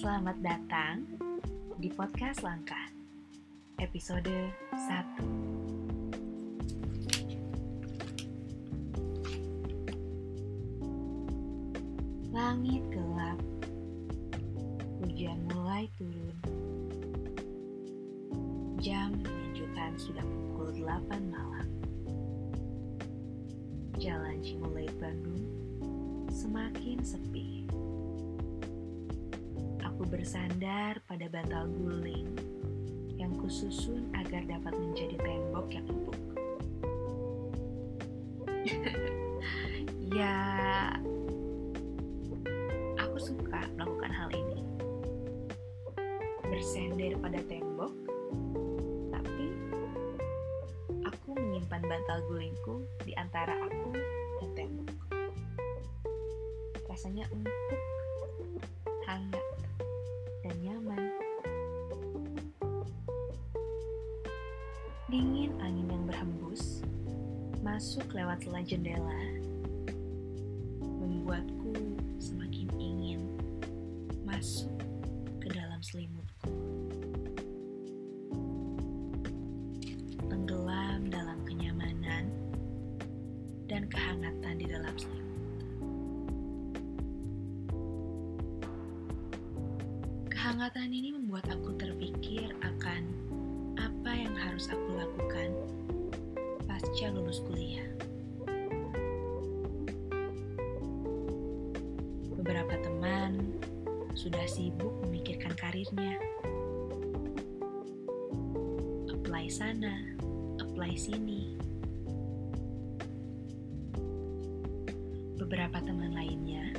Selamat datang di podcast Langkah, episode 1. Langit gelap, hujan mulai turun. Jam menunjukkan sudah pukul 8 malam. Jalan Cimulai Bandung semakin sepi. Aku bersandar pada bantal guling yang kususun agar dapat menjadi tembok yang empuk. ya, aku suka melakukan hal ini. Bersender pada tembok, tapi aku menyimpan bantal gulingku di antara aku dan tembok. Rasanya empuk, hangat, Dingin angin yang berhembus masuk lewat celah jendela membuatku semakin ingin masuk ke dalam selimutku. Tenggelam dalam kenyamanan dan kehangatan di dalam selimut. Kehangatan ini membuat aku terpikir akan yang harus aku lakukan pasca lulus kuliah. Beberapa teman sudah sibuk memikirkan karirnya. Apply sana, apply sini. Beberapa teman lainnya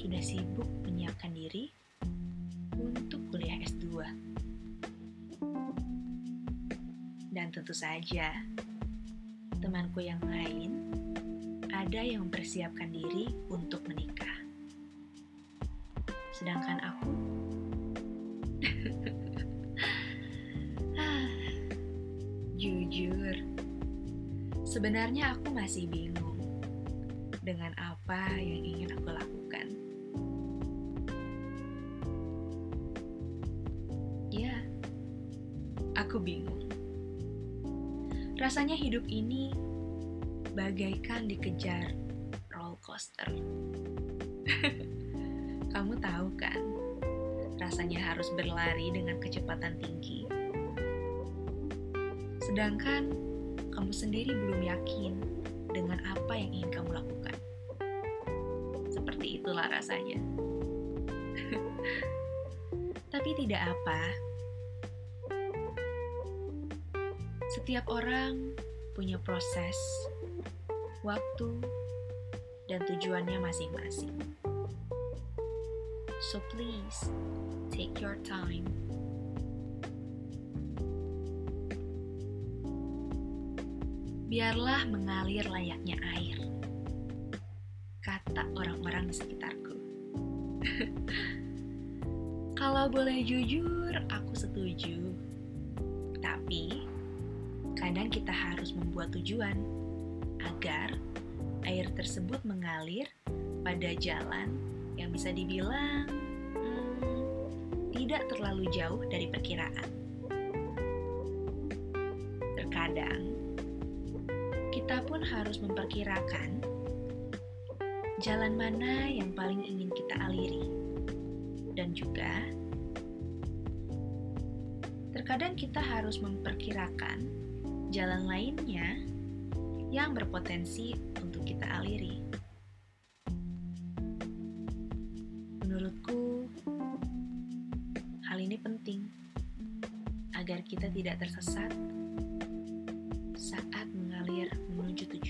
sudah sibuk menyiapkan diri tentu saja, temanku yang lain ada yang mempersiapkan diri untuk menikah. Sedangkan aku jujur, sebenarnya aku masih bingung dengan apa yang ingin aku lakukan. Ya, aku bingung. Rasanya hidup ini bagaikan dikejar roller coaster. Kamu tahu kan, rasanya harus berlari dengan kecepatan tinggi. Sedangkan kamu sendiri belum yakin dengan apa yang ingin kamu lakukan. Seperti itulah rasanya. Tapi tidak apa. Setiap orang punya proses, waktu, dan tujuannya masing-masing. So please, take your time. Biarlah mengalir layaknya air, kata orang-orang di sekitarku. Kalau boleh jujur, aku setuju. Tapi, kadang kita harus membuat tujuan agar air tersebut mengalir pada jalan yang bisa dibilang hmm, tidak terlalu jauh dari perkiraan. Terkadang, kita pun harus memperkirakan jalan mana yang paling ingin kita aliri. Dan juga, terkadang kita harus memperkirakan jalan lainnya yang berpotensi untuk kita aliri. Menurutku, hal ini penting agar kita tidak tersesat saat mengalir menuju tujuan.